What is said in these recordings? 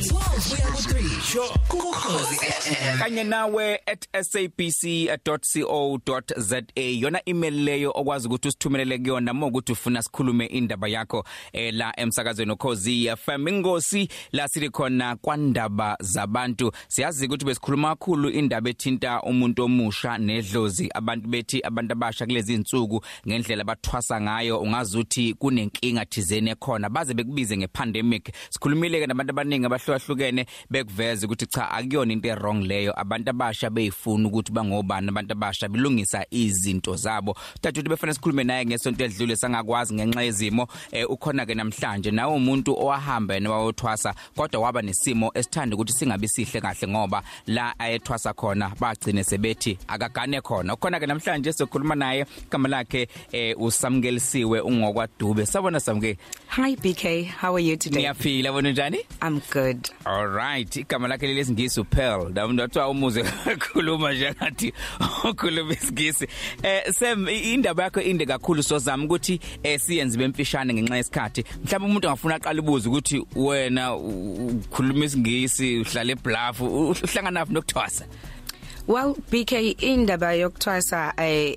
12 ngisho kukhosi kanye nawe @sabc.co.za yona email leyo okwazi ukuthi usithumelele kuyona uma ukuthi ufuna sikhulume indaba yakho eh, la emsakazweni ukhosi FM ingosi la siri khona kwandaba zabantu. Siyazi ukuthi besikhuluma kakhulu indaba ethinta umuntu omusha nedlozi. Abantu bethi abantu abasha kulezi insuku ngendlela bathwasa ngayo ungazuthi kunenkinga thizeni ekhona. Baze bekubize ngepandemic. Sikhulumile ke nabantu abaningi abahlukahlukene beku bekuveza ukuthi cha akuyona into wrong leyo. Abantu abasha beyifuna ukuthi bangobani abantu abasha bilungisa izinto zabo. Tathu befana sikhulume naye ngesonto edlule sangakwazi ngenxa yezimo eh, ukhona ke namhlanje. Nawe umuntu owahamba yena wayothwasa kodwa waba nesimo esithanda ukuthi singabi sihle kahle ngoba la ayethwasa khona bagcine sebethi akagane khona. Ukhona ke namhlanje sokhuluma naye igama lakhe eh, usamkelisiwe ungokwadube. Sabona samke Hi BK, how are you today? niyaphila bona njani? I'm good. All right, igama lakhe lelesingisi uPearl. Ndamuntu wathiwa umuze khuluma nje ngathi ukhuluma isingisi. Eh Sam indaba yakho inde kakhulu sozama ukuthi eh siyenze bemfishane ngenxa yesikhathi. Mhlawumbe umuntu angafuna aqala ibuze ukuthi wena ukhuluma isingisi, uhlala eBluff, uhlangana naphi nokuthwasa? Well, BK indaba yokuthwasa eh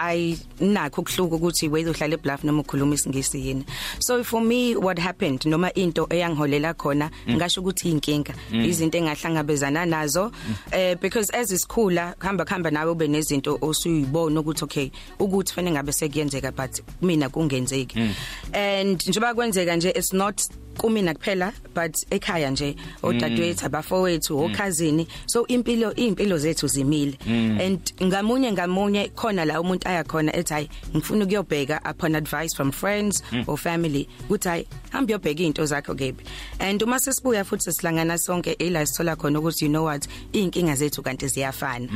ayinakho ukuhluka ukuthi whether uhlala eBluff noma ukhuluma isingisi yini. So for me what happened noma into eyangiholela khona ngasho ukuthi inkinga izinto engahlangabezana nazo eh because as isikhula hamba khamba nawe ube nezinto osuyibona ukuthi okay ukuthi fanele ngabe sekuyenzeka but mina kungenzeki. And njoba kwenzeka nje it's not kumina kuphela but ekhaya nje odadewethu abafowethu okhazini so impilo impilo zethu zimile. And ngamunye ngamunye khona la umuntu aya khona ethi hayi ngifuna ukuyobheka upon advice from friends or family ukuthi hayi hamba uyobheka izinto zakho kebi and uma sesibuya futhi silangana sonke ila sithola khona ukuthi you know what? Inkinga zethu kanti ziyafana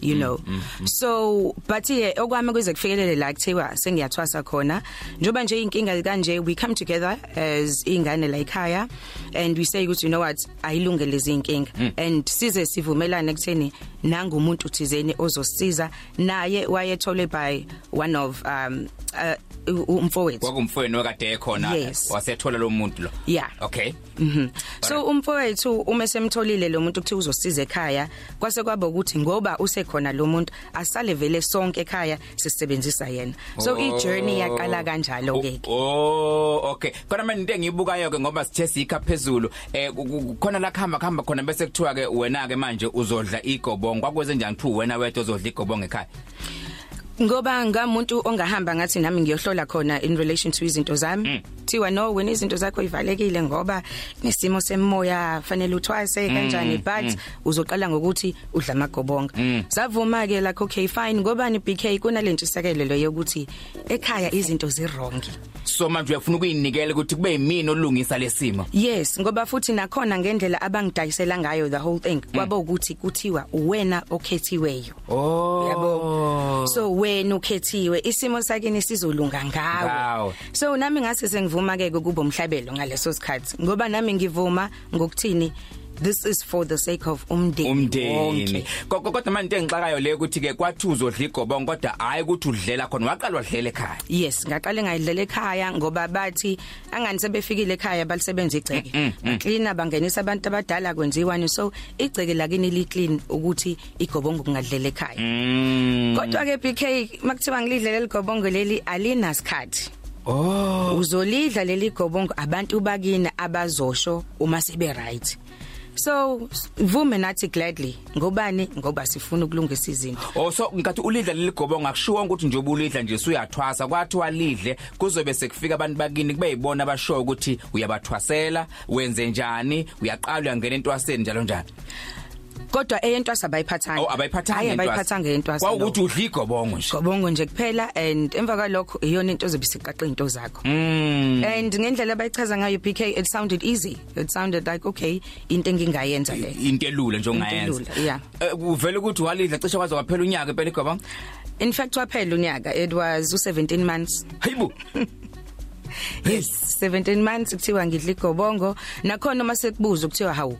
you know. so but ye okwami kuze kufikelele la kuthiwa sengiyathwasa khona. Njoba nje inkinga kanje we come together as ingane la ekhaya and we say ukuthi you know what ayilungele lezi inkinga and size sivumelane kutheni nanga umuntu thizeni ozosiza naye wayetholwe by one of um uh, umfowethu Kwakumfweni wakade ekhona Yes. wasethola lo muntu lo. Yeah. Okay. Mhm. So umfowethu uma semtholile lo muntu ukuthi uzosiza ekhaya kwase kwaba ukuthi ngoba usekhona lo muntu asale vele sonke ekhaya sisebenzisa yena. So i journey yaqala kanjalo ke. Oh okay. Khona manje into engiyibukayo ke ngoba sithe sikha phezulu eh ku- ku- khona la khamba khamba khona bese kuthiwa ke wena ke manje uzodla igobongo kwakwenze njani thu wena wethu uzodla igobongo ekhaya. Ngoba ngamuntu ongahamba ngathi nami ngiyohlola khona in relation to izinto zami. Thiwa no wena izinto zakho ivalekile ngoba nesimo semoya fanele uthwase kanjani but uzoqala ngokuthi udla amagobonga. Savuma ke like okay fine ngoba ni BK kunalentshisekelo leyo yokuthi ekhaya izinto zirongi. So manje uyafuna ukuyinikela ukuthi kube yimini olungisa lesimo. Yes ngoba futhi nakhona ngendlela abangidayisela ngayo the whole thing kwaba ukuthi kuthiwa uwena okhethiweyo. Oh. yabo so wena ukhethiwe isimo sakini sizolunga ngawe. So nami ngase sengivuma ke kuba umhlabelo ngaleso sikhathi ngoba nami ngivuma ngokuthini? This is for the sake of umndeni umndeni. wonke. kodwa kodwa manje into engixakayo le ukuthi ke kwathi uzodla igobongo kodwa hayi ukuthi udlela khona waqala wadlela ekhaya. Yes ngaqale ngayidlela ekhaya ngoba bathi angani sebefikile ekhaya balisebenza igceke. Clean bangenisa abantu abadala kwenziwani so igceke lakini li clean ukuthi igobongo kungadlela ekhaya. Mm. Kodwa ke BK makuthiwa ngilidlela ligobongo leli alinasikhathi. Oh. Uzolidla leli gobongo abantu bakini abazosho uma sibe right so vume nathi gladly. Ngobani? Ngoba sifuna ukulungisa izinto. Oh so ngathi ulidla leligobongo akushiwo ukuthi nje ubulidla nje usuyathwasa kwathi walidle kuzobe sekufika abantu bakini kube yibona abasho ukuthi uyabathwasela wenze njani uyaqala uyangena entwaseni njalo njalo kodwa eyentwasa abayiphathanga Oh abayiphathanga Hayi, entwasa. abayiphathanga entwasa Kwawukuthi udla igobongo nje. Gobongo nje kuphela and emva kwalokho iyona into ozobe siqaqa into zakho. Mm and ngendlela abayichaza ngayo BK it sounded easy. It sounded like okay into engingayenza le. Into elula nje ongayenza. Into elula, yeah. Eh, kuvela ukuthi walidla cishe kwaze kwaphela unyaka phela igobongo in fact waphela unyaka. It was u17 months. Hayibo yes 17 months kuthiwa ngidla igobongo. Nakhona uma sekubuza kuthiwa hawu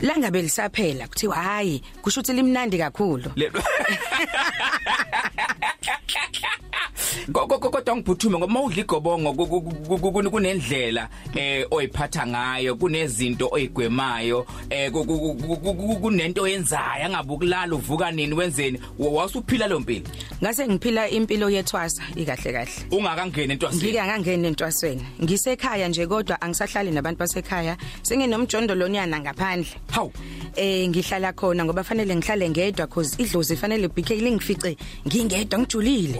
la ngabe lisaphela kuthiwa hayi kusho ukuthi limnandi kakhulu. kodwa ngiphuthume ngoba udla igobongo ku- ku- ku- ku- ku- kunendlela eh oyiphatha ngayo kunezinto oyigwemayo eh ku- ku- ku- ku- ku- kunento oyenzayo angabe ukulala uvuka nini wenzeni? Wa- wasuphila lo mpilo? Ngase ngiphila impilo yethwasa ikahle kahle. Ungakangeni entwasini ngike angangeni entwasweni. Ngisekhaya nje kodwa angisahlali nabantu basekhaya. Senginomjondolonyana ngaphandle. Hawu. Eh ngihlala khona ngoba fanele ngihlale ngedwa cause idlozi fanele BK lingifice ngingedwa ngijulile.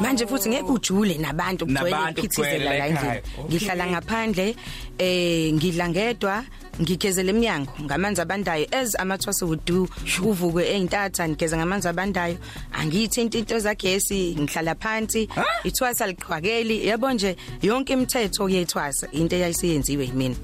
Manje futhi ngeke ujule nabantu kugcwele iphithizela la ekhaya. endlini ngihlala ngaphandle eh ngidla ngedwa ngigezela eminyango ngamanzi abandayo. As amathwase would do uvuke eintatha ngigeza ngamanzi abandayo. Angiyithinta into zagesi ngihlala phansi ithwasa liqhwakeli yabo nje yonke imithetho yethwasa into eyayisiyenziwe yimina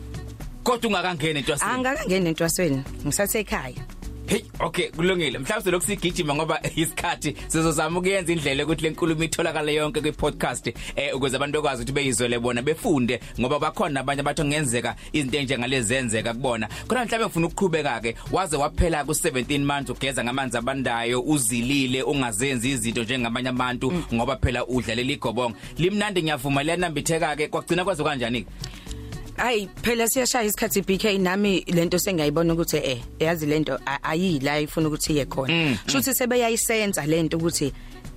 kodwa ungakangeni entwasini angakangeni entwasweni ngisasekhaya. Hey okay kulungile. Mhlawumbe lokhu sigijima ngoba isikhathi sizozama ukuyenza indlela ukuthi lenkulumo itholakala yonke kwi podcast eh ukuze abantu bekwazi ukuthi beyizwele bona befunde ngoba bakhona abanye abathi ngenzeka izinto enjengalezi zenzeka kubona. Khona mhlawumbe ngifuna ukuqhubeka ke waze waphela ku 17 months ugeza ngamanzi abandayo uzilile ungazenzi izinto njengabanye abantu ngoba phela udlalela igobongo. Limnandi ngiyavuma. Liyanambitheka ke kwagcina kwaze kanjani Hayi phela siyashaya isikhathi BK nami lento sengiyayibona ukuthi eh yazi lento a- ayila ifuna ukuthi iye khona. Shuthi sebeyayisenza lento ukuthi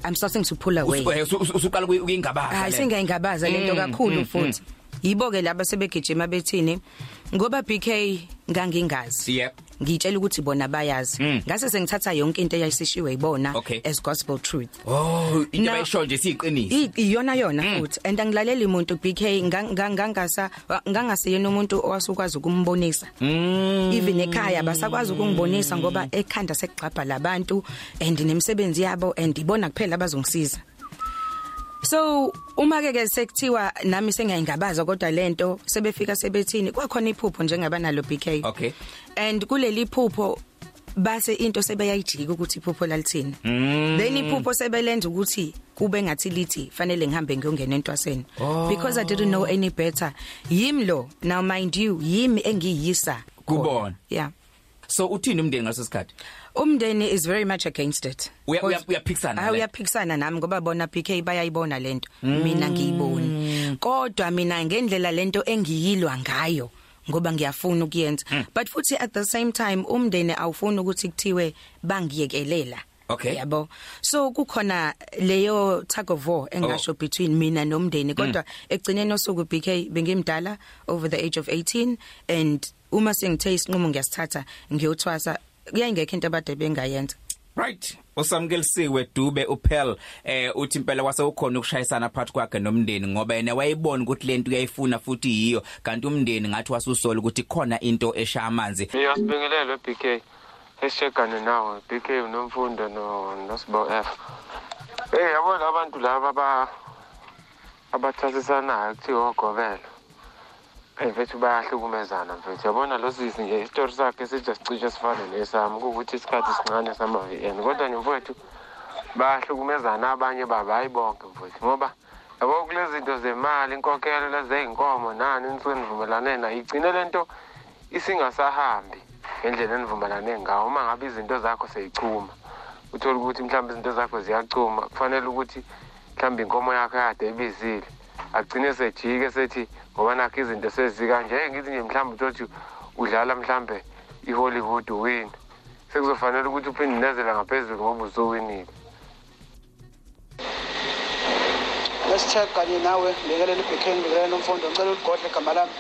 I'm starting to pull away. usuqala ukuyingabaza Hayi singayingabaza lento kakhulu futhi. Yibo ke laba sebegijima bethini? Ngoba BK ngangingazi. yep. Ngitshela ukuthi bona bayazi. Ngase sengithatha yonke into eyayisishiwe yibona Okay. as gospel truth. oh into Now- bayisho nje siyiqiniso. I- iyona yona futhi. And angilaleli umuntu BK ngangangasa ngangasiyena umuntu owasukwazi ukumbonisa. Even ekhaya basakwazi ukungibonisa ngoba ekhanda sekugqabha labantu and nemisebenzi yabo and ibona kuphela abazongisiza. So uma ke sekuthiwa nami sengiyayingabaza kodwa lento sebefika sebethini kwakhona iphupho njengabanalo BK Okay. and kuleli phupho base into sebeyayijika ukuthi iphupho lalithini. Then iphupho sebelenza ukuthi kube ngathi lithi fanele ngihambe ngiyongena entwaseni. Because i didn't know any better. Yimi lo now mind you yimi engiyisa Kubona. yeah. So uthini umndeni ngaso sikhathi? Umndeni is very much against it. Uya- uya- Because- uyaphikisana Ah, nale? uyaphikisana nami ngoba bona PK bayayibona lento mina ngiyiboni. Kodwa mina ngendlela lento engiyilwa ngayo ngoba ngiyafuna ukuyenza. But futhi at the same time umndeni awufuni ukuthi kuthiwe bangiyekelela. Okay. yabo? So kukhona leyo tug of war engasho Oh. between mina nomndeni. Kodwa egcineni osuku BK bengimdala over the age of 18 and uma sengithe isinqumo ngiyasithatha ngiyothwasa kuyayingekho into abade bengayenza right usamkelisiwe dube uphel eh uthi impela kwase ukhona ukushayisana phakathi kwakhe nomndeni ngoba yena wayibona ukuthi lento uyayifuna futhi yiyo kanti umndeni ngathi wasusola ukuthi khona into esha amanzi Ngiyasibingelele BK. Esishegane nawe BK unomfundo no noSibo F. Hey yabona abantu laba aba abathasisanayo kuthiwa ogobela. Eh mfethu bayahlukumezana mfethu. Yabona lo sisi nje isitori sakhe sijacishe sifane nesami ukuthi isikhathi sincane sama VN. Kodwa nje mfethu bayahlukumezana abanye babo ayibonke mfethu ngoba yabo kulezi zinto zemali inkokhelo lezeyinkomo nani nisuke nivumelane nayo igcine lento isingasahambi ngendlela enivumelane ngayo uma ngabe izinto zakho seyichuma uthole ukuthi mhlawumbe izinto zakho ziyachuma kufanele ukuthi mhlawumbe inkomo yakho yade ibizile agcine sejike sethi ngoba nakho izinto sezikanje ngithi nje mhlawumbe utholuthi udlala mhlawumbe i-hollywood win sekuzofanele ukuthi uphinde unezela ngaphezulu ngoba usuwinile. Lesithe kanye nawe. Ngekelele ibhekeni ngekelele nomfundo. Ngicela uligodle igama lami.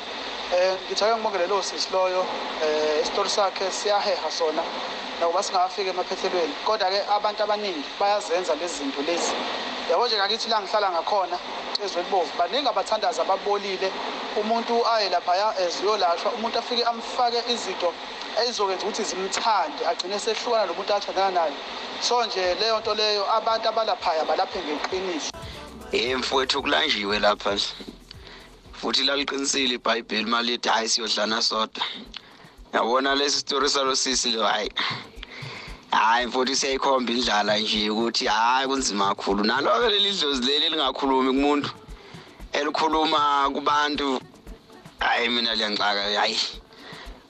Eh ngithake ngibongele lo sisi loyo. Eh isitori sakhe siyaheha sona. Nakuba singafika emaphethelweni. Kodwa ke abantu abaningi bayazenza lezi zinto lezi. Yabo nje ngakithi la ngihlala ngakhona ezweni bovu baningi abathandaza ababolile umuntu aye lapha eziyolashwa umuntu afike amfake izinto ezizokwenza ukuthi zimthande agcine sehlukana nomuntu athandana naye so nje leyo nto leyo abantu abalaphaya balaphe ngeqiniso Eh mfowethu kulanjiwe lapha nje. Futhi laliqinisile iBhayibheli malithi hayi siyodlana soda. Yabona lesi story salo sisi lo hayi. Hayi mfowethu siyayikhomba indlala nje ukuthi hayi kunzima kakhulu. Nalo ke leli dlozi leli lingakhulumi kumuntu. Elikhuluma kubantu hayi mina liyanxaka hayi.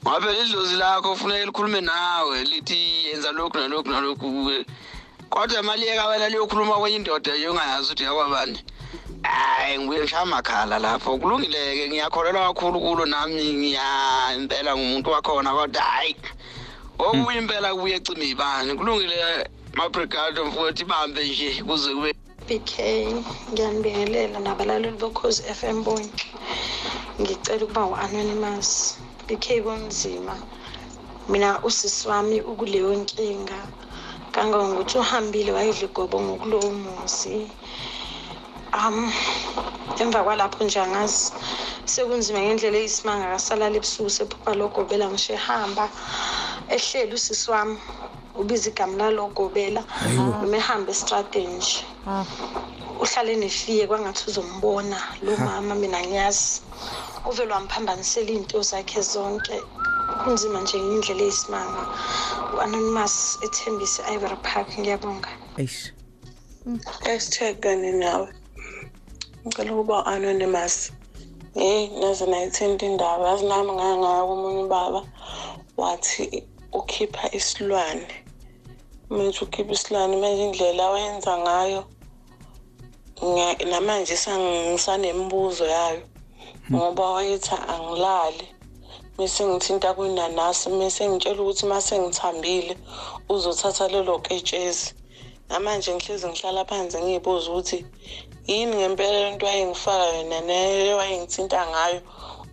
Ngoba phela idlozi lakho ufuna elikhulume nawe lithi yenza lokhu nalokhu nalokhu kodwa maliyeka wena liyokhuluma kwenye indoda nje ungayazi ukuthi yakwabani hayi ngibuye ngishaya amakhala lapho kulungile-ke ngiyakholelwa kakhulu kulo nami ngiya impela ngumuntu wakhona kodwa hhayi okunye impela kubuye ecima iy'bani kulungile mabrigado mfowethu ibambe nje kuze kube BK ngiyanibingelela nabalaleli bokhozi FM bonke ngicela ukuba u-anonymous. BK kunzima. Mina usisi wami ukuleyo nkinga kangangokuthi uhambile wayedla igobo ngokulowo muzi. Um emva kwalapho nje angazi sekunzima ngendlela eyisimanga akasalala ebusuku sephupha logobela ngisho ehamba ehleli usisi wami ubiza igama lalogobela noma ehamba estradeni nje. Uhlale nefiye kwangathi uzombona lo mama mina ngiyazi. Uvele wamphambanisela iy'nto zakhe zonke. Kunzima nje ngendlela eyisimanga. U-anonymous ethembise ivory park ngiyabonga. Eish. Esithekane nawe ngicela ukuba u-anonymous heyi naze nayithenda indaba yazi nami ngake ngaya komunye ubaba wathi ukhipha isilwane. Manje ukhipha isilwane manje indlela awayenza ngayo namanje sang- ngisanembuzo yayo. Ngoba wayethi angilali. Mese ngithinta kwinanasi mese ngitshela ukuthi mase ngithambile uzothatha lelo ketshezi namanje ngihlezi ngihlala phansi ngiyibuza ukuthi yini ngempela lento wayengifaka yona neyo wayengithinta ngayo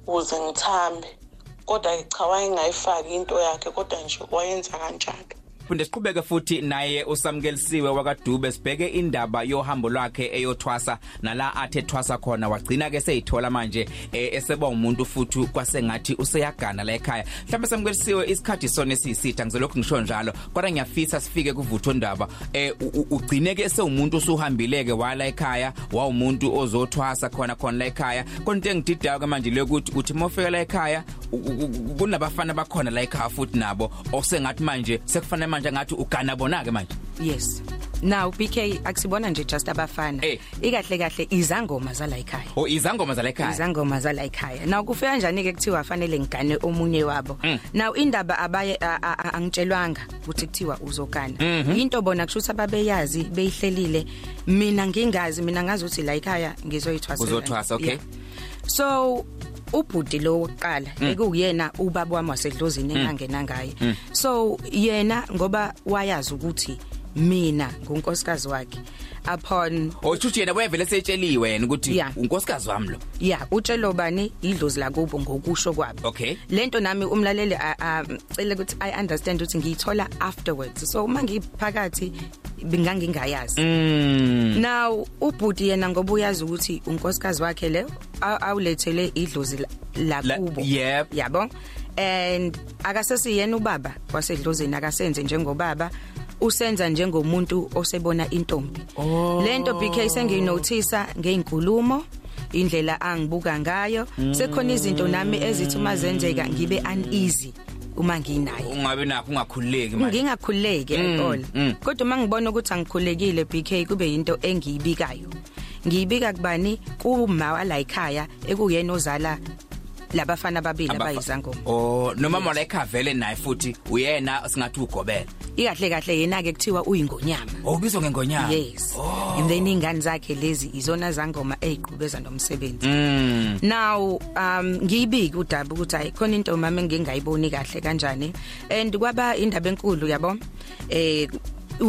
ukuze ngithambe? Kodwa cha wayengayifaki into yakhe kodwa nje wayenza kanjalo. Funde siqhubeke futhi naye usamkelisiwe wakadube sibheke indaba yohambo lwakhe eyothwasa. Nala athe thwasa khona wagcina ke seyithola manje eh, eseba umuntu futhi kwasengathi useyagana la ekhaya. Mhlawumbe samkelisiwe isikhathi sona esiyisitha ngizelokhu ngisho njalo kodwa ngiyafisa sifike kuvutho ndaba eh ugcine ke sewumuntu usuhambileke wala ekhaya wawumuntu ozothwasa khona khona la ekhaya. Konke engididayo ke manje lokuthi uthi mofika la ekhaya kunabafana bakhona la ekhaya futhi nabo okusengathi manje sekufanele manje ngathi ugana bona ke manje yes now BK akusibona nje just abafana Eh. ikahle kahle izangoma zala ekhaya o izangoma zala ekhaya izangoma zala ekhaya now kufika kanjani ke kuthiwa fanele ngigane omunye wabo Mm. now indaba abaye a- a- a- angitshelwanga ukuthi kuthiwa uzogana Mhm. into bona kusho ukuthi ababeyazi beyihlelile mina ngingazi mina ngazi ukuthi la ekhaya ngizoyithwasela Uzothwasa, okay. Yeah. so ubhuti lo wokuqala Mm. ekuyena ubaba wami wasedlozini engangena ngaye Mm. so yena ngoba wayazi ukuthi mina ngunkosikazi wakhe. Upon ochuthi yena wevele setsheliwe yena ukuthi Yeah. unkosikazi wami lo. Ya utshelo bani? Idlozi lakubo ngokusho kwabo. Okay. Lento nami umlaleli a- a- cela ukuthi i understand ukuthi ngiyithola afterwards. So uma ngiphakathi bingangingayazi mm. Now ubhuti yena ngoba uyazi ukuthi unkosikazi wakhe le aw- awulethele idlozi la- lakubo. yep. yabo? And akasesiyena ubaba wasedlozini akasenze njengobaba. Usenza njengomuntu osebona intombi. Oh. lento BK senginothisa ngeinkulumo indlela angibuka ngayo. Sekhona izinto nami ezithi uma zenzeka ngibe uneasy uma nginayo. Ungabe nakho ungakhululeki manje. Ngingakhuleki at Mm, all. mm. kodwa uma ngibona ukuthi angikhulekile BK kube yinto engiyibikayo. Ngiyibika kubani? Kuma wala ekhaya ekuyena ozala labafana ababili Abafa- abayizangoma oh noma mala ekhaya vele naye futhi uyena singathi ugobela. Ikahle kahle yena ke kuthiwa uyingonyama. Obizwa ngengonyama? Yes. And then ingane zakhe lezi izona zangoma eziqhubeza nomsebenzi. Mm. Now um ngiyibika udaba ukuthi hayi khona into mama engingayiboni kahle kanjani. And kwaba indaba enkulu yabo. Eh u-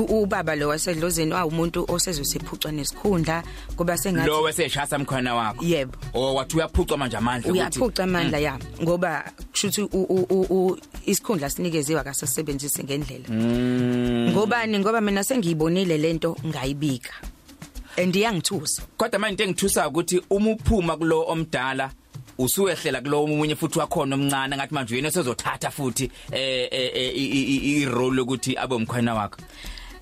ubaba lo wasedlozeni wawumuntu osezosephucwa nesikhundla kuba lo sengathi weseshasa mkhona wakho? Yebo. Oh wathi uyaphucwa manje amandla ukuthi- uyaphuca amandla ya. Ngoba kushuthi u- u- u- u- isikhundla sinikeziwe akasasebenzise ngendlela. Mm. ngobani? Ngoba mina sengiyibonile lento ngayibika. And iyangithusa. Kodwa manje into engithusa ukuthi uma uphuma kulo omdala usuwehlela kulo omunye futhi wakhona omncane ngathi manje uyena sezothatha futhi eh eh, eh, i- i- i- i role ukuthi abe umkhwana wakho.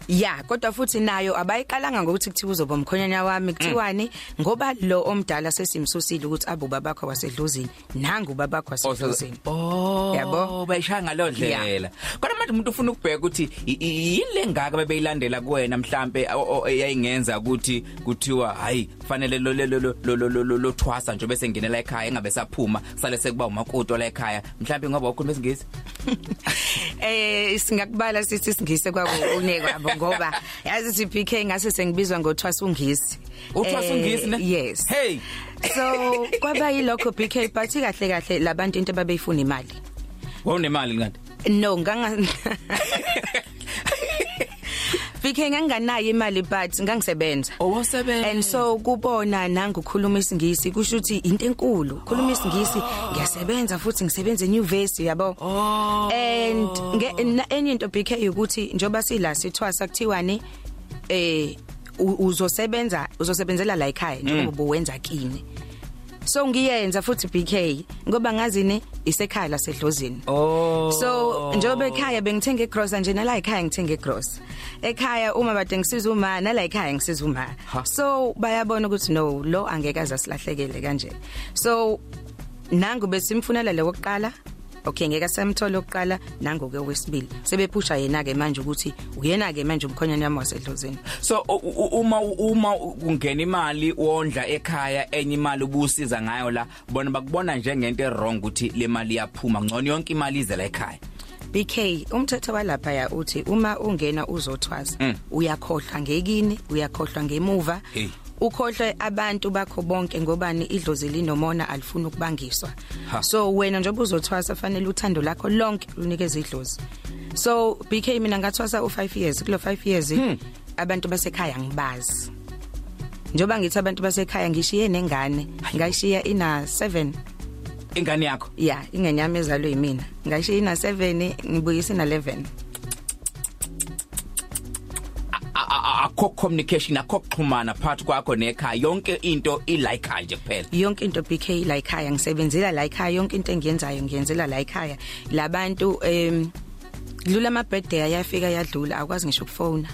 Ya kodwa futhi nayo abayiqalanga ngokuthi kuthiwa uzoba umkhonyana wami kuthiwani? Ngoba lo omdala sesimsusile ukuthi abu babakho wasedlozini nangu babakho wasedlozini oh Yabo? bayishaya ngalondlela kodwa manje umuntu ufuna ukubheka ukuthi yini lengaka bebeyilandela kuwena mhlambe eyayingenza ukuthi kuthiwa hayi kufanele lo lo lo thwasa nje bese ngenela ekhaya engabe saphuma sale sekuba umakoti la ekhaya mhlambe ngoba ukhuluma isingisi Eh singakubala sithi singise kwakunekwabo ngoba yazi si PK ngase sengibizwa ngothwasa ungisi. Uthwasa Eh, ungisi ne? Yes. Hey. So kwaba yilokho PK but kahle kahle labantu into babeyifuna imali. wawunemali kanti No nganga PK nganganayo imali but ngangisebenza. owasebenza And so kubona nanga ukukhuluma isingisi kusho ukuthi into enkulu. Khuluma isingisi ngiyasebenza futhi ngisebenza euniversity yabo. oh And enye into BK ukuthi njoba sila sithwasa kuthiwane eh uzosebenza uzosebenzela la ekhaya njengoba uwenza kini. So ngiyenza futhi BK ngoba ngazini isekhaya lasedlozini. oh So njobe ekhaya bengithenga igrocery nje nala ekhaya ngithenga igrocery. Ekhaya uma bade ngisiza uma nala ekhaya ngisiza uma. Ha. So bayabona ukuthi no lo angeke azasilahlekele kanje. So nangu besimfunela lewo kuqala Okay ngeke samthola oqala nango ke wesibili sebephusha yena ke manje ukuthi uyena ke manje umkhonyana wami wasedlozini so u- u- uma uma kungena imali wondla ekhaya enye imali ubusiza ngayo la bona bakubona njengento errong ukuthi le mali iyaphuma ngcono yonke imali ize la ekhaya BK umthetho walapha ya uthi uma ungena uzothwasa Mm. uyakhohlwa ngekini uyakhohlwa ngemuva Hey. Ukhohlwe abantu bakho bonke ngobani idlozi linomona alifuna ukubangiswa. Ha. so wena njengoba uzothwasa fanele uthando lakho lonke lunikeze idlozi. So BK mina ngathwasa u5 years. Kulo 5 years Hmm. abantu basekhaya ngibazi. Njoba ngithi abantu basekhaya ngishiye nengane ngayishiya ina 7 ingane yakho? Ya ingenyama ezalwe yimina. Ngashiya ina 7 ngibuyisa ina 11 akho communication akho kuxhumana phakathi kwakho nekhaya. Yonke into ila ekhaya nje kuphela. Yonke into BK la ekhaya ngisebenzela la ekhaya yonke into engiyenzayo ngiyenzela la ekhaya labantu em dlula ama birthday ayafika yadlula. Akwazi ngisho ukufona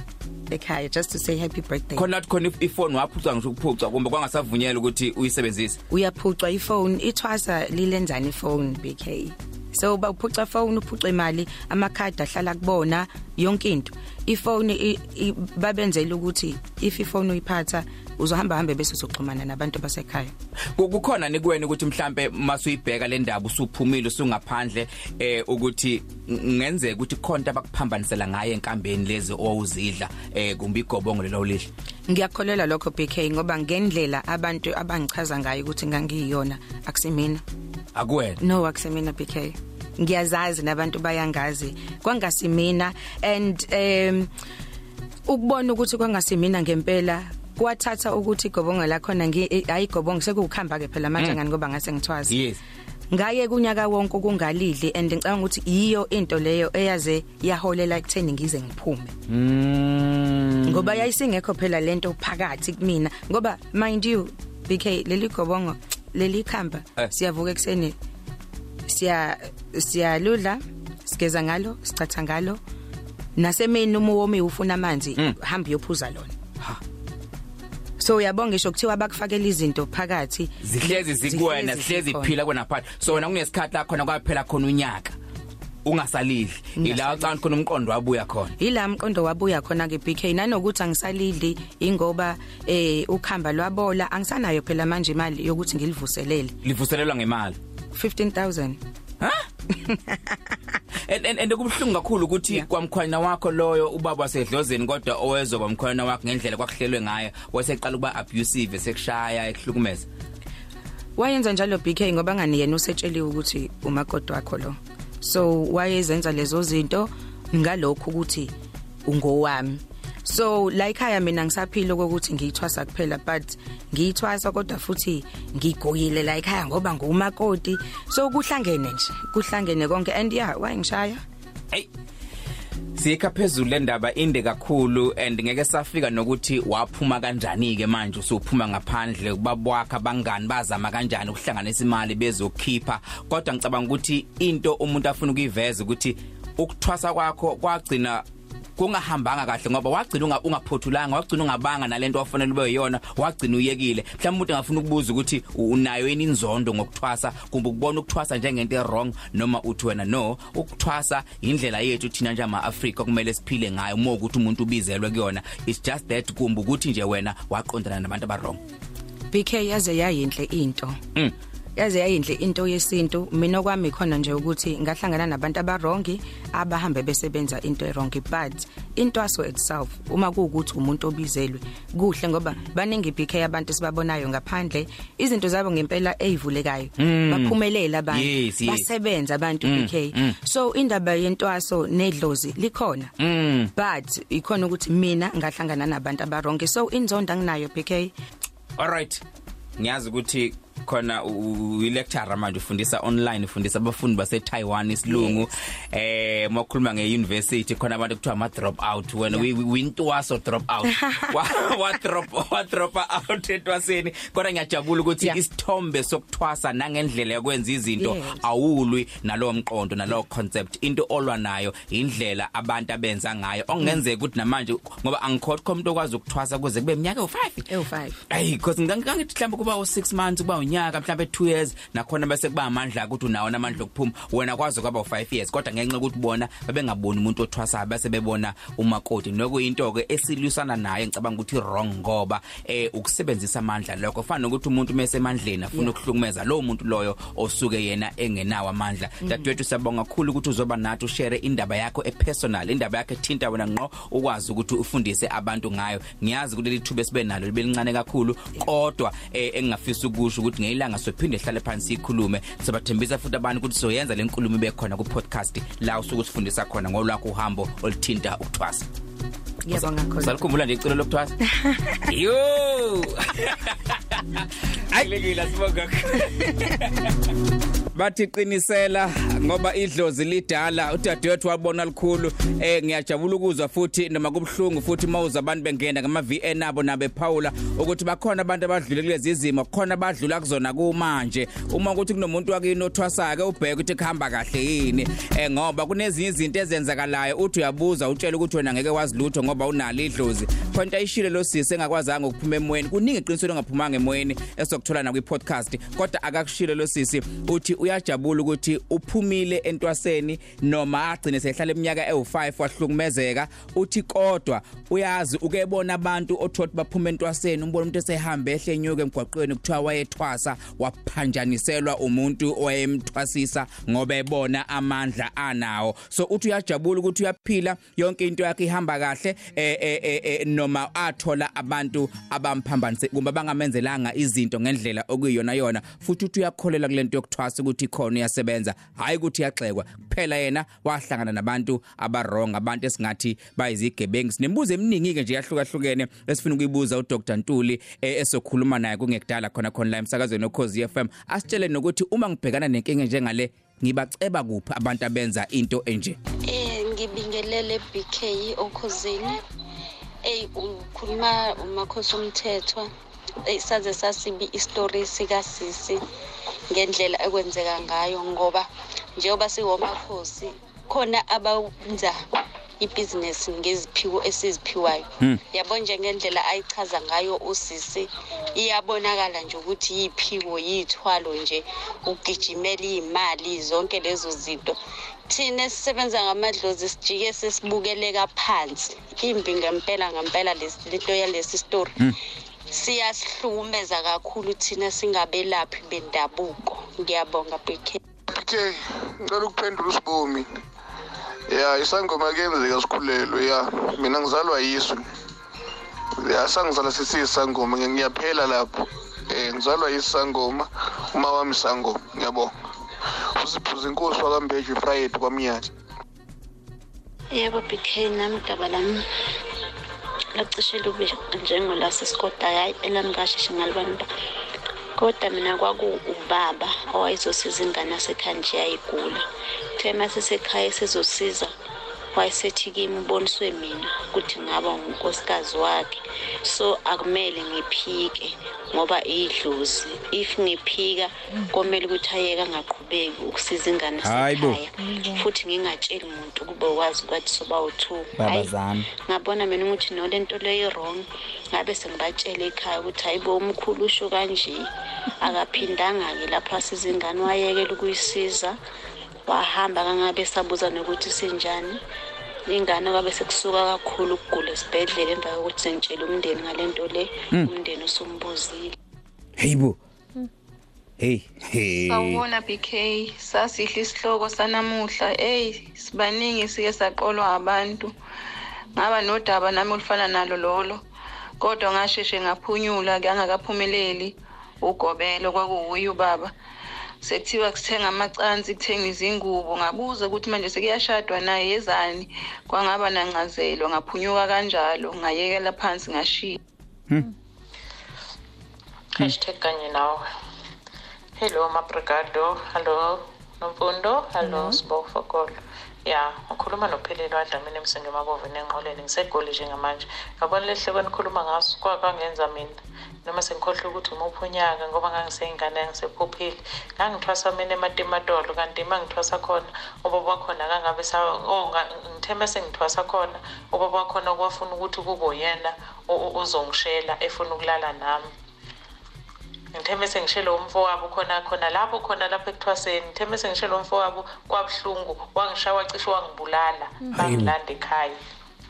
ekhaya just to say happy birthday. Khona khona ifone waphuca ngisho ukuphuca kumbe kwangasavunyela ukuthi uyisebenzise. Uyaphucwa ifone ithwasa lilenzani ifone BK so bawuphuca phone uphuca imali amakhadi ahlala kubona yonke into. Ifone i- i- babenzela ukuthi if ifone uyiphatha uzohamba hambe bese uzoxhumana nabantu basekhaya Ku- kukhona nikuwena ukuthi mhlambe masuyibheka le ndaba usuphumile usungaphandle eh ukuthi ng- ngenzeka ukuthi khonto abakuphambanisela ngaye enkambeni lezi owuzidla eh kumbe igobongo lelo lidla ngiyakholelwa lokho BK ngoba ngendlela abantu abangichaza ngayo ukuthi ngangiyona akusimina. Akuwena? No akusimina BK ngiyazazi nabantu bayangazi kwangasimina and um ukubona ukuthi kwangasimina ngempela kwathatha ukuthi igobongo lakhona ngi ayigobongo sekukhamba ke phela manje ngani ngoba ngase ngithwazi. Yes. Ngaye kunyaka wonke kungalidli and ngicabanga ukuthi iyo into leyo eyaze yaholela ekutheni ngize ngiphume mm ngoba yayisingekho phela lento phakathi kumina ngoba mind you BK leli gobongo leli khamba Eh. siyavuka ekseni siya siyaludla sigeza ngalo sicatha ngalo nasemini uma womi ufuna amanzi Mm. hamba uyophuza lona Ha. So uyabonga ngisho kuthiwa bakufakela izinto phakathi. Zihlezi zikuwena sihlezi zikhona. iphila kwena phakathi. So wena kunesikhathi la khona kwaphela khona unyaka ungasalidli. Ila ucanga khona umqondo wabuya khona. Ila mqondo wabuya khona ke BK nanokuthi angisalidli ingoba eh ukhamba lwabola angisanayo phela manje imali yokuthi ngilivuselele. Livuselelwa ngemali. 15000 ha and and and kubhlungu kakhulu ukuthi Yeah. kwamkhwana wakho loyo ubaba wasedlozeni kodwa owezoba mkhwana wakho ngendlela kwakuhlelwe ngayo waseqala ukuba abusive sekushaya ekuhlukumeza wayenza njalo BK ngoba ngani yena usetsheliwe ukuthi umakoti wakho lo? So wayezenza lezo zinto ngalokho ukuthi ungowami. So la ekhaya mina ngisaphila ukuthi ngiyithwasa kuphela but ngiyithwasa kodwa futhi ngigoyile la ekhaya ngoba ngumakoti. So kuhlangene nje kuhlangene konke. And yeah wayengishaya hey Sikha phezulu lendaba inde kakhulu and ngeke safika nokuthi waphuma kanjani ke manje usuphuma ngaphandle kubabwakha abangani bazama kanjani ukuhlanganisa imali bezokhipha kodwa ngicabanga ukuthi into umuntu afuna ukuyiveza ukuthi ukuthwasa kwakho kwagcina kungahambanga kahle ngoba wagcina unga- ungaphothulanga wagcina ungabanga nalento wafanele ube yiyona wagcina uyekile. Mhlawumbe umuntu angafuna ukubuza ukuthi u- unayo yini inzondo ngokuthwasa kumbe ukubona ukuthwasa njengento e-wrong noma uthi wena no ukuthwasa indlela yethu thina njengama-afrika kumele siphile ngayo uma ukuthi umuntu ubizelwe kuyona. It's just that kumbe ukuthi nje wena waqondana nabantu aba-wrong. BK yaze yayinhle into. Mm. Yaze yayinhle into yesintu. Mina kwami khona nje ukuthi ngahlangana nabantu abarongi abahambe besebenza into erong but intwaso itself uma kuukuthi umuntu obizelwe kuhle ngoba baningi BK abantu sibabonayo ngaphandle izinto zabo ngempela ezivulekayo baphumelela abantu Yes, yes. basebenza abantu Mm, BK mm. so indaba yentwaso nedlozi likhona. Mm. but ikhona ukuthi mina ngahlangana nabantu abarongi. So inzondo anginayo BK alright ngiyazi ukuthi khona ulecturer manje ufundisa online ufundisa abafundi base Taiwan isilungu Yes. eh mokhuluma ngeuniversity khona abantu kuthiwa ama drop out wena Yeah. we wintwaso drop out wa wa drop wa drop out etwaseni kodwa ngiyajabula ukuthi Yeah. isithombe sokuthwasa nangendlela yokwenza izinto Yes. awulwi nalowo mqondo nalowo concept into olwa nayo indlela abantu abenza ngayo okungenzeka ukuthi namanje ngoba angikhothi umuntu okwazi ukuthwasa kuze kube iminyaka u5 ewu5 Hey because ngangithi mhlawumbe kuba u6 months kuba unyaka mhlawumbe 2 years nakhona bese kuba amandla ukuthi unawo namandla okuphuma. Wena kwazi kwaba u5 years kodwa ngenxa ukuthi bona babengaboni umuntu othwasayo base bebona umakoti. Nokuyinto ke esilwisana naye ngicabanga ukuthi wrong ngoba eh ukusebenzisa amandla lokho kufana nokuthi umuntu mesemandleni afuna ukuhlukumeza lo muntu loyo osuke yena engenawo amandla. Dadwethu siyabonga kakhulu ukuthi uzoba nathi ushare indaba yakho epersonal indaba yakhe thinta wena ngqo ukwazi ukuthi ufundise abantu ngayo. Ngiyazi ukuthi leli thuba sibe nalo libe lincane kakhulu kodwa eh, engingafisa ukusho ukuthi ngelanga sophinde ehlale phansi ikhulume sibathembisa futhi abantu ukuthi soyenza lenkulumo ibe khona ku podcast la usuku sifundisa khona ngolwakho uhambo olithinta ukuthwasa. Ngiyabonga khona salikhumbula nje icilo lokuthwasa? Yo! Ayilekile sibonga bathi qinisela ngoba idlozi lidala udadewethu wabona likhulu eh ngiyajabula ukuzwa futhi noma kubhlungu futhi mawuza abantu bengena ngama VN abo nabe Paula ukuthi bakhona abantu abadlule kulezi izimo khona badlula kuzona kumanje. Uma ukuthi kunomuntu wakini othwasa ke ubheke ukuthi kuhamba kahle yini. Eh ngoba kunezinye izinto ezenzakalayo uthi uyabuza utshela ukuthi wena ngeke wazi lutho ngoba unalo idlozi. Khonto ayishile lo sisi engakwazanga ukuphuma emoyeni kuningi iqiniselo engaphumanga emoyeni esokuthola na kwi podcast kodwa akakushilo lo sisi uthi uyajabula ukuthi uphumile entwaseni noma agcine sehlala eminyaka ewu5 wahlukumezeka uthi kodwa uyazi ukebona abantu othothi baphuma entwaseni umbona umuntu esehambe ehle enyuke emgwaqweni kuthiwa wayethwasa waphanjaniselwa umuntu oyemthwasisa ngoba ebona amandla anawo. So uthi uyajabula ukuthi uyaphila yonke into yakhe ihamba kahle eh eh, eh eh, noma athola abantu abamphambanise kumbe bangamenzelanga izinto ngendlela okuyiyona yona futhi uthi uyakholela kulento yokuthwasa ukuthi khona uyasebenza. Hayi ukuthi yaxekwa kuphela yena wahlangana nabantu abarong abantu esingathi bayizigebengu sinembuzo eminingi ke nje yahlukahlukene esifuna ukuyibuza uDr Ntuli eh, esokhuluma naye kungekudala khona khona la emsakazweni okhozi FM asitshele nokuthi uma ngibhekana nenkinga njengale ngibaceba kuphi abantu abenza into enje Eh ngibingelele BK okhosini. Ey ukhuluma umakhosi omthetho. Ey saze sasibi istory sika sisi ngendlela ekwenzeka ngayo ngoba njengoba siwomakhosi khona abenza ibhizinesi ngeziphiwo esiziphiwayo. Yabo njengendlela ayichaza ngayo usisi iyabonakala nje ukuthi yiphiwo yithwalo nje ugijimela imali zonke lezo zinto. Thina esisebenza ngamadlozi sijike sesibukeleka phansi imbi ngempela ngempela lento yalesi story. Siyasihlukumeza kakhulu thina singabelaphi bendabuko. Ngiyabonga bk PK ngicela ukuphendula usibomi ya isangoma kuyenzeka sikhulelwe ya. Mina ngizalwa yisu. Ya sangizala sisiyisangoma ngi- ngiyaphela lapho. Eh ngizalwa yisangoma uma wami sangoma ngiyabonga. Usiphuza inkosi wakambeje friday kwamnyati yebo bk nami daba lami lacishe lube njengolasiskoda hayi elami kasheshe ngalibamba. Kodwa mina kwaku ubaba owayezosiza ingane asekhaya nje yayigula kuthe uma sesekhaya esezosiza wayesethi kimi uboniswe mina ukuthi ngaba unkosikazi wakhe. So akumele ngiphike ngoba idlozi if ngiphika komele ukuthi ayeke angaqhubeki ukusiza ingane Hayi bo. sekhaya futhi ngingatsheli umuntu kube wazi kwathi soba u2 babazana. Ngabona mina ukuthi no lento leyo wrong ngabe sengibatshela ekhaya ukuthi hayibo umkhulu usho kanje akaphindanga-ke lapho asiza ingane wayekela ukuyisiza. Wahamba kangabe sabuza nokuthi sinjani. Ingane kwabe sekusuka kakhulu ukugula esibhedlela emva kokuthi sengitshela umndeni ngale nto le umndeni usumbuzile. Hey bo. Hey hey. Sawubona BK sasihle isihloko sanamuhla. Hey sibaningi sike saqolwa abantu. Ngaba nodaba nami olufana nalo lolo. Kodwa ngasheshe ngaphunyula ngangakaphumeleli. Ugobelo kwakuwuye ubaba. Sekuthiwa kuthenga amacansi kuthenga izingubo. Ngabuza ukuthi manje sekuyashadwa naye yezani? Kwangaba nancazelo ngaphunyuka kanjalo ngayekela phansi ngashiya hashtag kanye nawe. Hello mabrigado. Hello nomfundo. Hello sibongo fakolo ya ngikhuluma nophelele wadlamini emsenge emakovini enqoleni ngisegoli njengamanje ngabona lehle kwenikhuluma ngaso? Kwakangenza mina. Noma sengikhohlwe ukuthi umuphi unyaka ngoba ngangiseyingane yangisephuphile ngangithwasa mina ematimatolo kanti uma ngithwasa khona ubaba wakhona kangabe oh ngithembe sengithwasa khona ubaba wakhona kwafuna ukuthi kube uyena uzongishela efuna ukulala nami. Ngithembe sengishele umfo wabo khona khona lapho khona lapho ekuthwaseni ngithembe sengishele umfo wabo kwabuhlungu wangishaya wacishe wangibulala bangilanda ekhaya.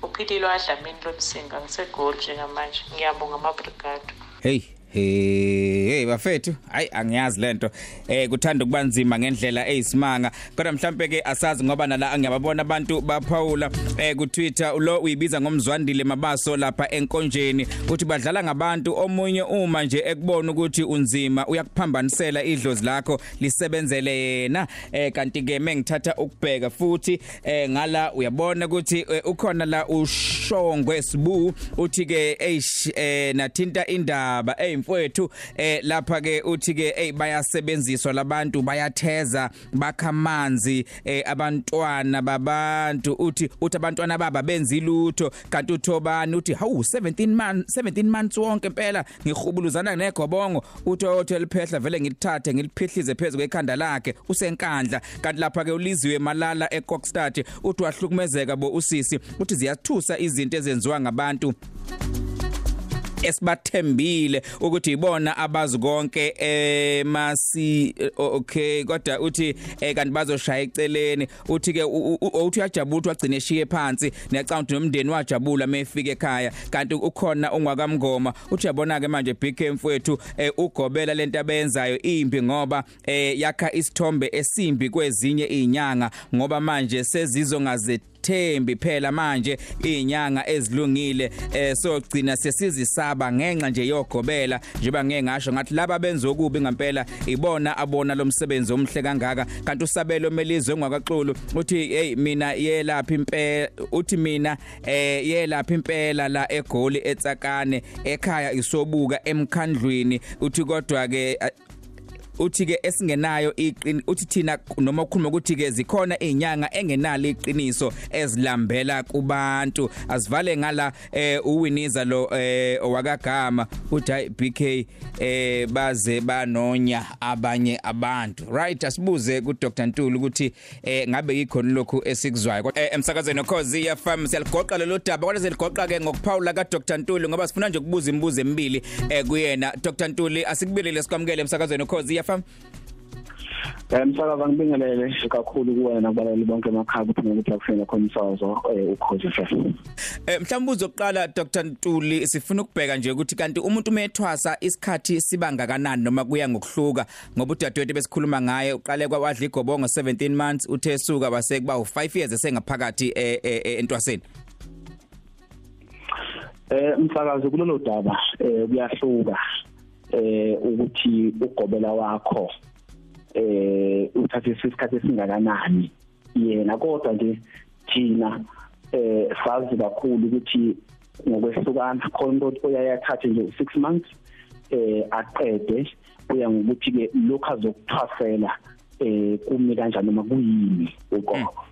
Uphilile wadlamini lomsinga ngisegoli njengamanje. Ngiyabonga amabrigado hey hey hey bafethu hayi angiyazi lento eh kuthanda ukuba nzima ngendlela eyisimanga. Kodwa mhlambe ke asazi ngoba nala ngiyababona abantu baphawula eh ku Twitter lo uyibiza ngomzwandile mabaso lapha enkonjeni. Uthi badlala ngabantu omunye uma nje ekubona ukuthi unzima uyakuphambanisela idlozi lakho lisebenzele yena. Eh kanti ke mengithatha ukubheka futhi eh ngala uyabona ukuthi eh, ukhona la ushongwe sibu uthi ke eish eh nathinta indaba eyimfowethu eh lapha ke uthi ke hey bayasebenziswa labantu bayatheza bakha amanzi eh abantwana babantu. Uthi uthi abantwana baba benza ilutho. Kanti uthobani uthi hawu 17 man 17 months wonke impela ngihubuluzana negobongo uthi othe liphehla vele ngilithathe ngiliphihlize phezulu kwekhanda lakhe usenkandla. Kanti lapha ke uliziwe malala eKokstad uthi wahlukumezeka bo usisi uthi ziyathusa izinto ezenziwa ngabantu. Esibathembile ukuthi ibona abazi konke emasi okay kodwa uthi eh, kanti bazoshaya eceleni. Uthi ke uthi uyajabula wagcina eshiye phansi necount nomndeni wajabula mefika ekhaya. Kanti ukhona ungwakamngoma uthi yabona ke manje big mfowethu eh, ugobela lento abenzayo impi ngoba eh, yakha isithombe esimbi kwezinye izinyanga ngoba manje sezizongaze thembi phela manje izinyanga ezilungile eh so gcina sesizisaba ngenxa nje yogobela njengoba ngeke ngasho ngathi laba benza okubi ngempela ibona abona lomsebenzi omhle kangaka. Kanti usabelo melizwe ngwakaxulu uthi hey mina yelapha impela uthi mina eh yelapha impela la egoli etsakane ekhaya isobuka emkhandlwini. Uthi kodwa ke uthi ke esingenayo iqini uthi thina noma ukhuluma ukuthi ke zikhona izinyanga engenalo iqiniso ezilambela kubantu. Asivale ngala eh uwiniza lo eh owakagama uthi hayi BK eh baze banonya abanye abantu. Right asibuze ku Dr Ntuli ukuthi eh ngabe yikhona lokhu esikuzwayo. Kodwa eh, emsakazweni okhozi FM siyaligoqa lelo daba. Kodwa seligoqa ke ngokuphawula ka Dr Ntuli ngoba sifuna nje ukubuza imibuzo emibili eh kuyena. Dr. Ntuli asikubelele sikwamukele emsakazweni okhozi FM Eh msakaza ngibingelele kakhulu kuwena nakubalali bonke emakhaya ukuthi ngokuthi akufena khona umsakazo ukhozi FM. Eh mhlawumbe uzoqala Dr Ntuli sifuna ukubheka nje ukuthi kanti umuntu umethwasa isikhathi siba ngakanani noma kuya ngokuhluka ngoba udadewethu besikhuluma ngaye uqale kwawadla igobongo 17 months uthe suka base kuba u5 years esengaphakathi entwaseni. Eh msakazo kulelo daba eh kuyahluka eh ukuthi ugobela wakho eh uthathe isikhathi esingakanani. Yena kodwa nje thina eh sazi kakhulu ukuthi ngokwehlukana khona ukuthi uyayathatha nje 6 months eh aqede uya ngokuthi ke lokho azokuthwasela eh kumi kanjani noma kuyini ugogo.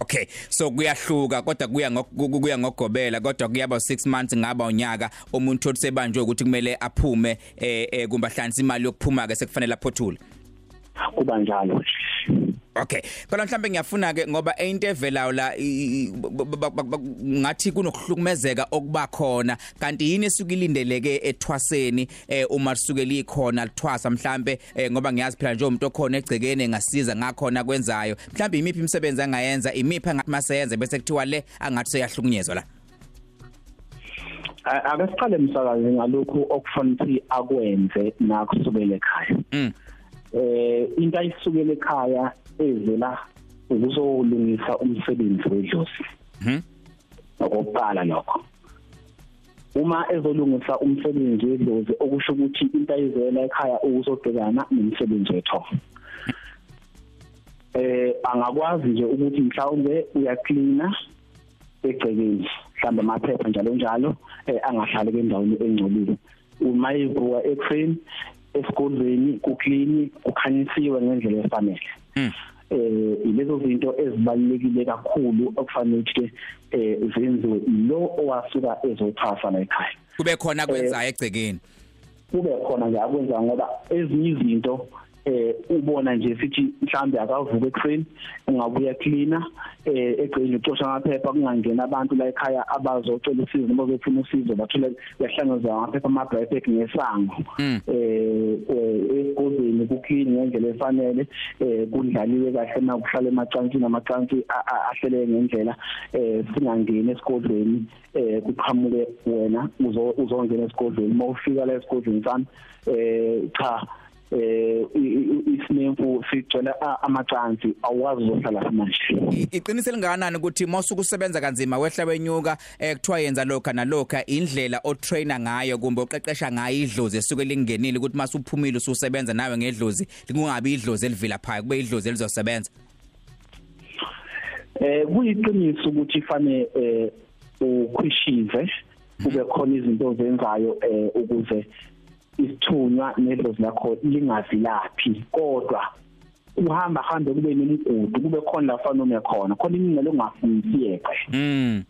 Okay so kuyahluka kodwa kuya ngok- kuya ngogobela kodwa kuyaba 6 months ngaba unyaka umuntu othi sebanjwe ukuthi kumele aphume eh eh, kumbe ahlanisa imali yokuphuma ke sekufanele aphothule. Kuba njalo Okay. Kodwa mhlambe ngiyafuna ke ngoba into evelayo la ngathi kunokuhlukumezeka okuba khona. Kanti yini esukilindeleke ethwaseni eh uma suke likhona lithwasa mhlambe eh, ngoba ngiyazi phela nje umuntu okhona egcekene ngasiza ngakhona kwenzayo mhlambe imiphi imisebenzi angayenza imiphi angathi maseyenze bese kuthiwa le angathi seyahlukunyezwa la? Ake siqale umsakazi ngalokhu okufanele ukuthi akwenze nakusukela ekhaya. Mm. Eh into ayisukela ekhaya ezela ukuzolungisa umsebenzi wedlozi. Mhm okokuqala lokho uma ezolungisa umsebenzi wedlozi okusho ukuthi into ayizela ekhaya ukuzobhekana nomsebenzi wetho eh angakwazi nje ukuthi mhlawumbe uyaklina egcekeni mhlawumbe amaphepha njalo njalo eh angahlali endaweni engcolile. Uma ivuka ekuseni esikolweni kuklini kukhanyisiwe ngendlela efanele. Eh ilezo zinto ezibalekile kakhulu okufanele ukuthi eh zenziwe lo owasuka ezothasa la ekhaya. Kube khona kwenzayo egcekeni kube khona nje akwenza ngoba ezinye izinto eh ubona nje sithi mhlambe akavuka ekuseni ungabuya cleaner eh egcini ucosha amaphepha kungangena abantu la ekhaya abazocela usizo noma befuna usizo bathole yahlangazwa amaphepha amabhayibheki ngesango Mm. eh esigodini kuclean ngendlela efanele eh kudlaliwe kahle na kuhlala emacansini amacansi a- a- ahlele ngendlela eh singangeni esigodleni eh kuqhamuke wena uzo- uzongena esigodleni mawufika la esigodleni sami eh cha eh i- i- isinemfu sigcwele a- amacansi awazi uzohlala manje. I- iqiniso elingakanani ukuthi mawusuku usebenza kanzima wehla wenyuka eh kuthiwa yenza lokha nalokha indlela otrainer ngayo kumbe oqeqesha ngayo idlozi esuke lingenile ukuthi mase uphumile ususebenza nawe ngedlozi kungabi idlozi elivila phaya kube idlozi elizosebenza? Eh kuyiqiniso ukuthi fane eh ukhwishize kube khona izinto ozenzayo eh ukuze isithunywa nedlozi lakho lingavilaphi kodwa uhamba hambe kube nemigudu kube khona la fana noma khona khona imingcele ongafundisi yeqe mm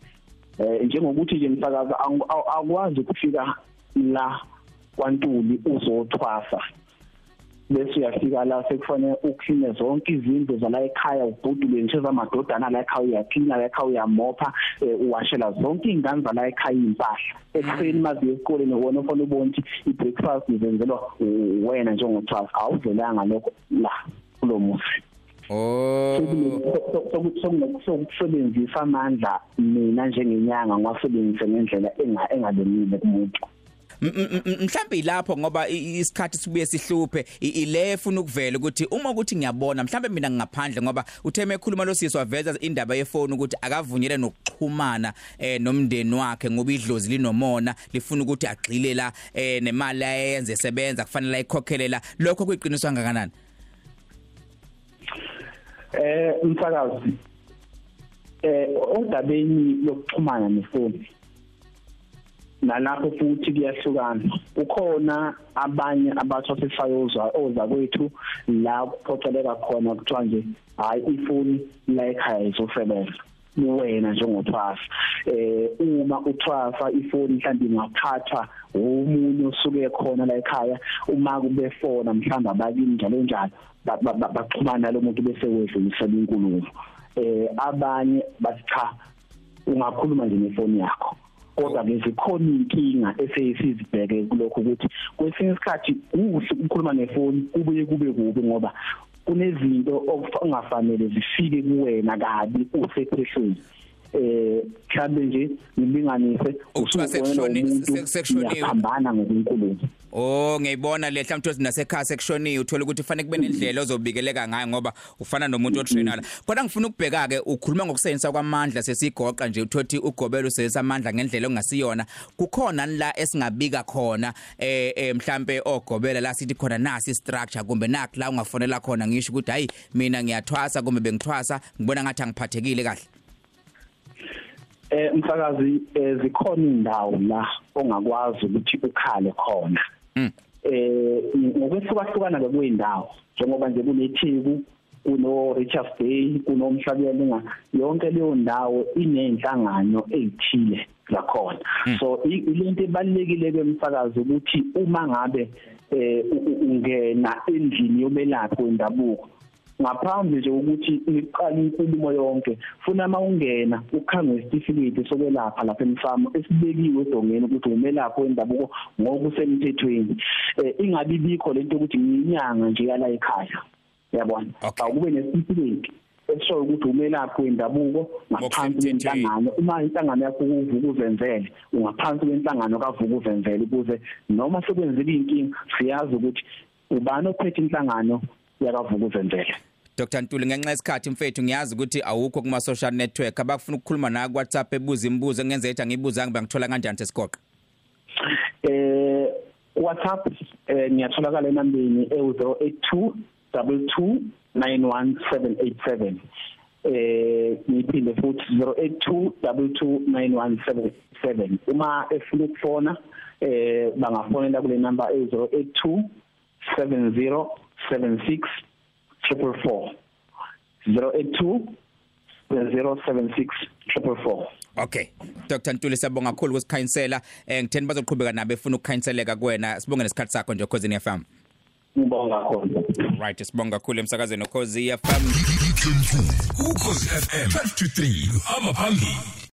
eh njengokuthi nje msakaza ang- aw- akwazi ukufika la kwantuli uzothwasa. Bese uyafika la sekufanele ukline zonke izindlu zala ekhaya ubhudule nje zamadodana la ekhaya uyaklina la ekhaya uyamopha eh, uwashela zonke ingane zala ekhaya impahla ekuseni mazi esikoleni wona ufuna ubona ukuthi i-breakfast izenzelwa u- wena njengothwasa awuvelanga lokho la kulo mufi. Oh. Sokusebenzisa amandla mina njengenyanga ngiwasebenzise ngendlela enga engalungile kumuntu M- m- m- mhlambe ilapho ngoba isikhathi sibuye sihluphe ile efuna ukuvela ukuthi uma ukuthi ngiyabona mhlambe mina ngaphandle ngoba utheme ekhuluma lo sisi waveza indaba yefoni ukuthi akavunyelwe nokuxhumana eh nomndeni wakhe ngoba idlozi linomona lifuna ukuthi agxile la eh nemali ayenze esebenza kufanele ayikhokhele la. Lokho kuyiqiniswa kangakanani? Eh umsakazi eh odabeni lokuxhumana nefoni nalapho futhi kuyahlukana. Ukhona abanye abathosifayozwa oza kwethu la kuphoceleka khona kuthiwa nje hayi ifoni la ekhaya izosebenza wena njengothwasa eh uma uthwasa ifoni mhlawumbe ingaphathwa umunye osuke khona la ekhaya uma kube fona mhlawumbe abakini njalo njalo ba- ba- ba- baxhumana lo muntu bese wedlulisela inkulumo. Eh abanye bathi cha ungakhuluma nje nefoni yakho. Kodwa ke zikhona inkinga eseyisizibheke kulokho ukuthi kwesinye isikhathi kuhle ukukhuluma nefoni kubuye kube kubi ngoba kunezinto okungafanele zifike kuwena kabi usephehlweni. Eh mhlambe nje ngilinganise Ukuthiwa sekshoni- sek- sekshoniwe. yaphambana ngokunkulumo. Oh ngiyibona le mhlawumbe uthi nasekhaya sekushoniwe. Uthola ukuthi kufanele kube nendlela ozobikeleka ngayo ngoba ufana nomuntu otrainala kodwa ngifuna ukubheka ke ukhuluma ngokusebenzisa kwamandla sesigoqa nje uthothi ugobela usebenzisa amandla ngendlela ongasiyona kukhona la esingabika khona eh eh, mhlambe ogobela la sithi khona nasi structure kumbe nakho la ungafonela khona? Ngisho ukuthi hayi mina ngiyathwasa kumbe bengithwasa. Ngibona ngathi angiphathekile kahle. Eh umsakazi eh, zikhona indawo la ongakwazi ukuthi ukhale khona. Mm. eh ngokwehlukahlukana kweyindawo njengoba nje kunetheku kuno Richards Bay kunomhlabeni yonke leyo ndawo inenhlangano ezithile zakhona. So i- ilento ebalekile kwemsakazo ukuthi uma ngabe eh u- u- ungena endlini yomelaphi wendabuko ngaphambi nje ukuthi iqala inkulumo yonke funa mawungena ukhange isitifiketi sokwelapha lapha emsamo esibekiwe edongeni ukuthi umelaphi wendabuko ngokusemthethweni. Eh ingabi bikho lento ukuthi ngiyinyanga nje yala ekhaya. Yabona awube nesitifiketi esho ukuthi umelaphi wendabuko ngaphansi kwenhlangano. Uma inhlangano yakho kuvuka uzenzele ungaphansi kwenhlangano kavuka uzenzele ukuze noma sekwenzeka inkinga siyazi ukuthi ubani ophethe inhlangano yakavuka uzenzele Dr Ntuli ngenxa yesikhathi mfethu ngiyazi ukuthi awukho kuma social network. Abafuna ukukhuluma na ku WhatsApp ebuza imibuzo. Engenzeka ethi angibuzanga bangithola kanjani sesigoqa eh WhatsApp eh ngiyatholakala enambeni e082 22 91787 eh ngiphinde futhi 082 22 uma efuna ukufona eh bangafonela kule number e082 7076 444 082 076 444 Okay. Dr Ntuli siyabonga kakhulu kusikhanyisela eh ngitheni bazoqhubeka nabe efuna ukukhanyiseleka kuwena sibonge nesikhathi sakho nje Khosini FM Ngibonga kakhulu. Right sibonga kakhulu emsakazweni Khosi FM ukhozi FM 12 to 3 hamba phambili